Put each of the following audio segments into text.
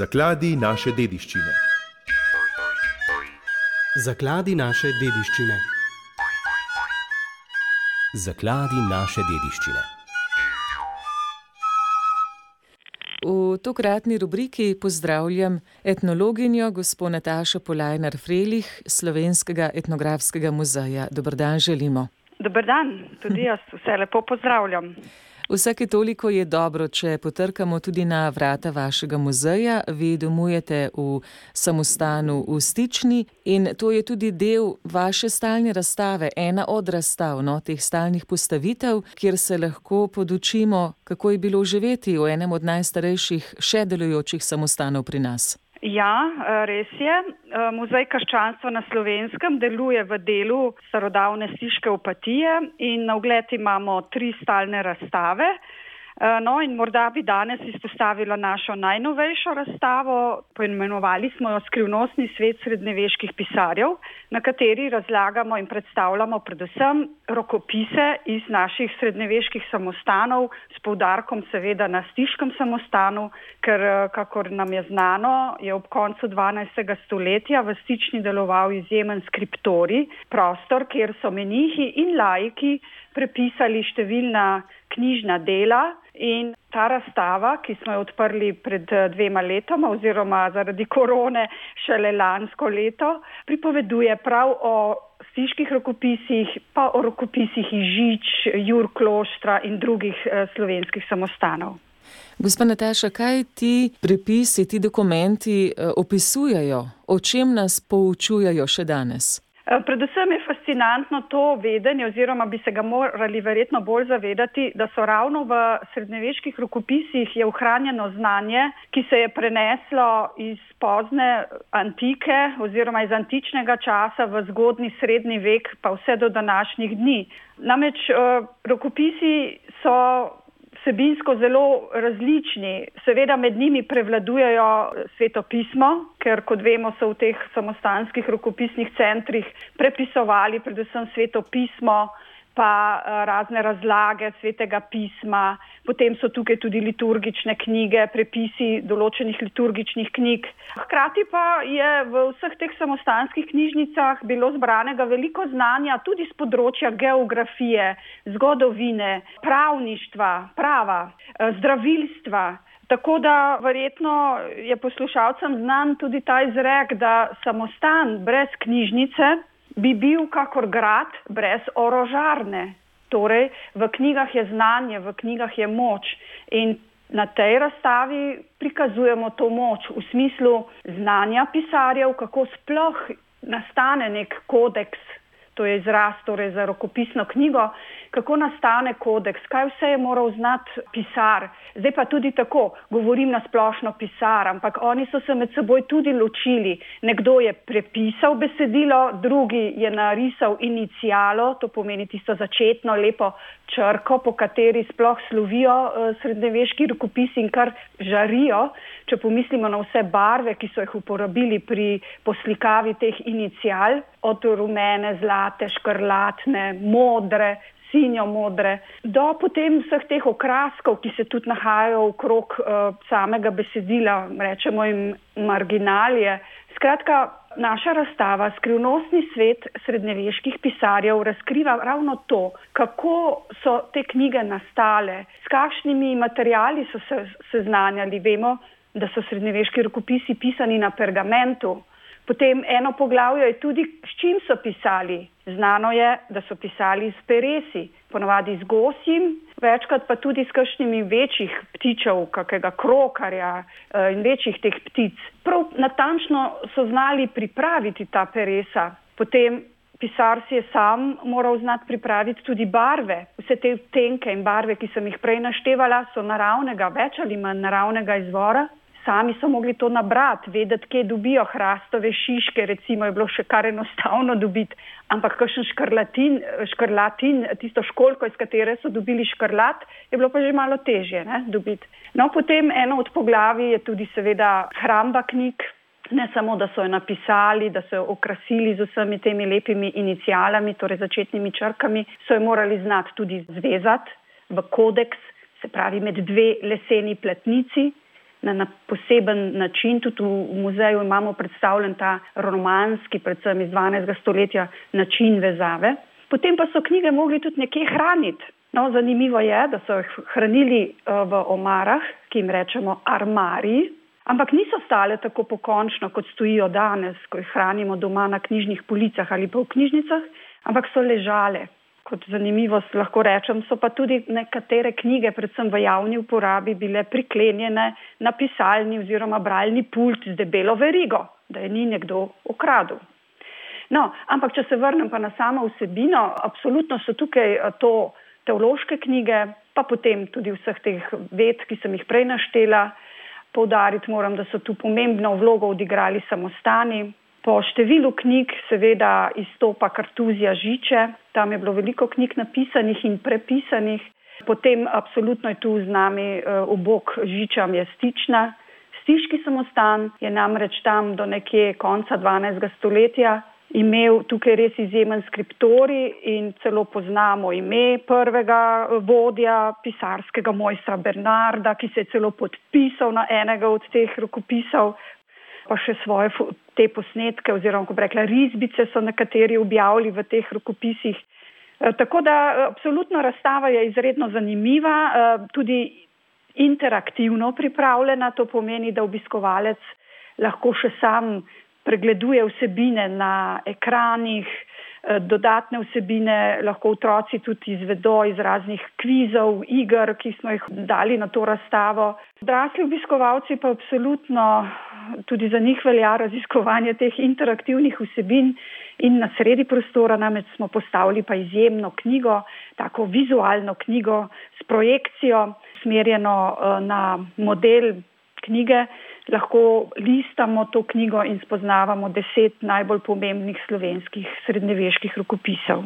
Zakladi naše dediščine. Zakladi naše dediščine. Zakladi naše dediščine. V tokratni rubriki pozdravljam etnologinjo gospod Natašo Polajnar Frelih Slovenskega etnografskega muzeja. Dobr dan želimo. Dobr dan, tudi jaz vse lepo pozdravljam. Vsake toliko je dobro, če potrkamo tudi na vrata vašega muzeja. Vi domujete v samostanu v Stični in to je tudi del vaše stalne razstave, ena od razstav, no, teh stalnih postavitev, kjer se lahko podučimo, kako je bilo živeti v enem od najstarejših še delujočih samostanov pri nas. Ja, res je. Muzej krščanstva na slovenskem deluje v delu starodavne stiške opatije in na ogled imamo tri stalne razstave. No in morda bi danes izpostavila našo najnovejšo razstavo, poimenovali smo jo Skrivnostni svet srednjeveških pisarjev, na kateri razlagamo in predstavljamo predvsem rokopise iz naših srednjeveških samostanov s poudarkom seveda na stiškem samostanu, ker kakor nam je znano, je ob koncu 12. stoletja v stični deloval izjemen skriptori, prostor, kjer so menihi in laiki prepisali številna knjižna dela in ta razstava, ki smo jo odprli pred dvema letoma oziroma zaradi korone šele lansko leto, pripoveduje prav o stiških rokopisih, pa o rokopisih iz Žič, Jur Kloštra in drugih slovenskih samostanov. Gospa Nataša, kaj ti prepisi, ti dokumenti opisujejo, o čem nas poučujejo še danes? Predvsem je fascinantno to vedenje oziroma bi se ga morali verjetno bolj zavedati, da so ravno v srednjeveških rokopisih je ohranjeno znanje, ki se je preneslo iz pozne antike oziroma iz antičnega časa v zgodni srednji vek pa vse do današnjih dni. Namreč rokopisi so vsebinsko zelo različni. Seveda med njimi prevladujejo svetopismo, ker kot vemo, so v teh samostanskih rokopisnih centrih prepisovali predvsem svetopismo, pa razne razlage svetega pisma, potem so tukaj tudi liturgične knjige, prepisi določenih liturgičnih knjig. Hkrati pa je v vseh teh samostanskih knjižnicah bilo zbranega veliko znanja tudi z področja geografije, zgodovine, pravništva, prava, zdravilstva. Tako da verjetno je poslušalcem znan tudi ta izrek, da samostan brez knjižnice bi bil kakor grad brez orožarne. Torej, v knjigah je znanje, v knjigah je moč in na tej razstavi prikazujemo to moč v smislu znanja pisarjev, kako sploh nastane nek kodeks, to je izraz torej za rokopisno knjigo, kako nastane kodeks, kaj vse je moral znati pisar. Zdaj pa tudi tako, govorim na splošno pisar, ampak oni so se med seboj tudi ločili. Nekdo je prepisal besedilo, drugi je narisal inicijalo, to pomeni tisto začetno lepo črko, po kateri sploh slovijo srednjeveški rokopisi in kar žarijo, če pomislimo na vse barve, ki so jih uporabili pri poslikavi teh inicijal, od rumene, zlate, škrlatne, modre, sinjo modre, do potem vseh teh okraskov, ki se tudi nahajajo okrog uh, samega besedila, rečemo jim marginalije. Skratka, naša razstava Skrivnostni svet srednjeveških pisarjev razkriva ravno to, kako so te knjige nastale, s kakšnimi materijali so se seznanjali. Vemo, da so srednjeveški rokopisi pisani na pergamentu. Potem eno poglavje je tudi, s čim so pisali. Znano je, da so pisali s peresi, ponovadi z gosjim, večkrat pa tudi s kakšnimi večjih ptičev, kakega krokarja in večjih teh ptic. Prav natančno so znali pripraviti ta peresa. Potem pisar si je sam moral znati pripraviti tudi barve. Vse te tenke in barve, ki sem jih prej naštevala, so naravnega, več ali manj naravnega izvora. Sami so mogli to nabrati, vedeti, kje dobijo hrastove šiške, recimo je bilo še kar enostavno dobiti, ampak kakšen škrlatin, škrlatin, tisto školko, iz katere so dobili škrlat, je bilo pa že malo težje ne, dobiti. No, potem eno od poglavij je tudi seveda hramba knjig, ne samo, da so jo napisali, da so jo okrasili z vsemi temi lepimi inicijalami, torej začetnimi črkami, so jo morali znati tudi zvezati v kodeks, se pravi med dve leseni platnici. Na, na poseben način. Tudi v muzeju imamo predstavljen ta romanski, predvsem iz 12. stoletja, način vezave. Potem pa so knjige mogli tudi nekje hraniti. No, zanimivo je, da so jih hranili uh, v omarah, ki jim rečemo armari, ampak niso stale tako pokončno, kot stojijo danes, ko jih hranimo doma na knjižnih policah ali pa v knjižnicah, ampak so ležale kot zanimivost lahko rečem, so pa tudi nekatere knjige, predvsem v javni uporabi, bile priklenjene na pisalni oziroma bralni pult z debelo verigo, da je ni nekdo ukradel. No, ampak, če se vrnem pa na samo vsebino, absolutno so tukaj eh, to teološke knjige, pa potem tudi vseh teh ved, ki sem jih prej naštela. Poudariti moram, da so tu pomembno vlogo odigrali samostani, Po številu knjig seveda izstopa kartuzija Žiče, tam je bilo veliko knjig napisanih in prepisanih. Potem absolutno je tu z nami obok eh, Žiča Mjestična. Stiški samostan je namreč tam do nekje konca 12. stoletja imel tukaj res izjemen skriptori in celo poznamo ime prvega eh, vodja pisarskega mojstra Bernarda, ki se je celo podpisal na enega od teh rokopisov pa še svoje te posnetke oziroma, ko bi rekla, risbice so nekateri objavili v teh rokopisih. E, tako da e, absolutno razstava je izredno zanimiva, e, tudi interaktivno pripravljena, to pomeni, da obiskovalec lahko še sam pregleduje vsebine na ekranih, dodatne vsebine lahko otroci tudi izvedo iz raznih kvizov, igr, ki smo jih dali na to razstavo. Odrasli obiskovalci pa absolutno tudi za njih velja raziskovanje teh interaktivnih vsebin in na sredi prostora namreč smo postavili pa izjemno knjigo, tako vizualno knjigo s projekcijo, smerjeno eh, na model knjige, lahko listamo to knjigo in spoznavamo deset najbolj pomembnih slovenskih srednjeveških rokopisov.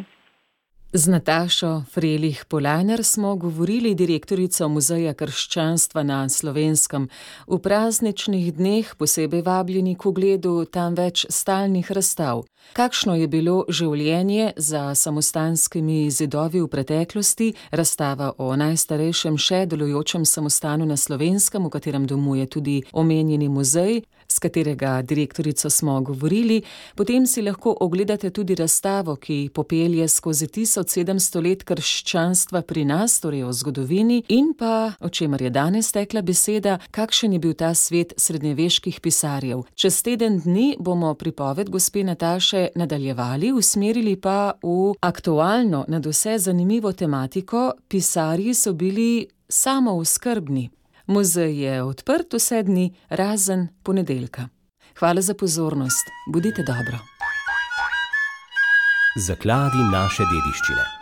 Z Natašo Frelih Polaner smo govorili direktorico Muzeja krščanstva na slovenskem. V prazničnih dneh posebej vabljeni k ogledu tam več stalnih razstav. Kakšno je bilo življenje za samostanskimi zidovi v preteklosti, razstava o najstarejšem še delujočem samostanu na slovenskem, v katerem domuje tudi omenjeni muzej, s katerega direktorico smo govorili, potem si lahko ogledate tudi razstavo, ki popelje skozi 1700 let krščanstva pri nas, torej o zgodovini, in pa, o čemer je danes tekla beseda, kakšen je bil ta svet srednjeveških pisarjev. Čez teden dni bomo pripoved gospe Nataše nadaljevali, usmerili pa v aktualno, nad vse zanimivo tematiko, pisarji so bili samo v skrbni. Muzej je odprt vse dni, razen ponedeljka. Hvala za pozornost, bodite dobro. Zakladi naše dediščine.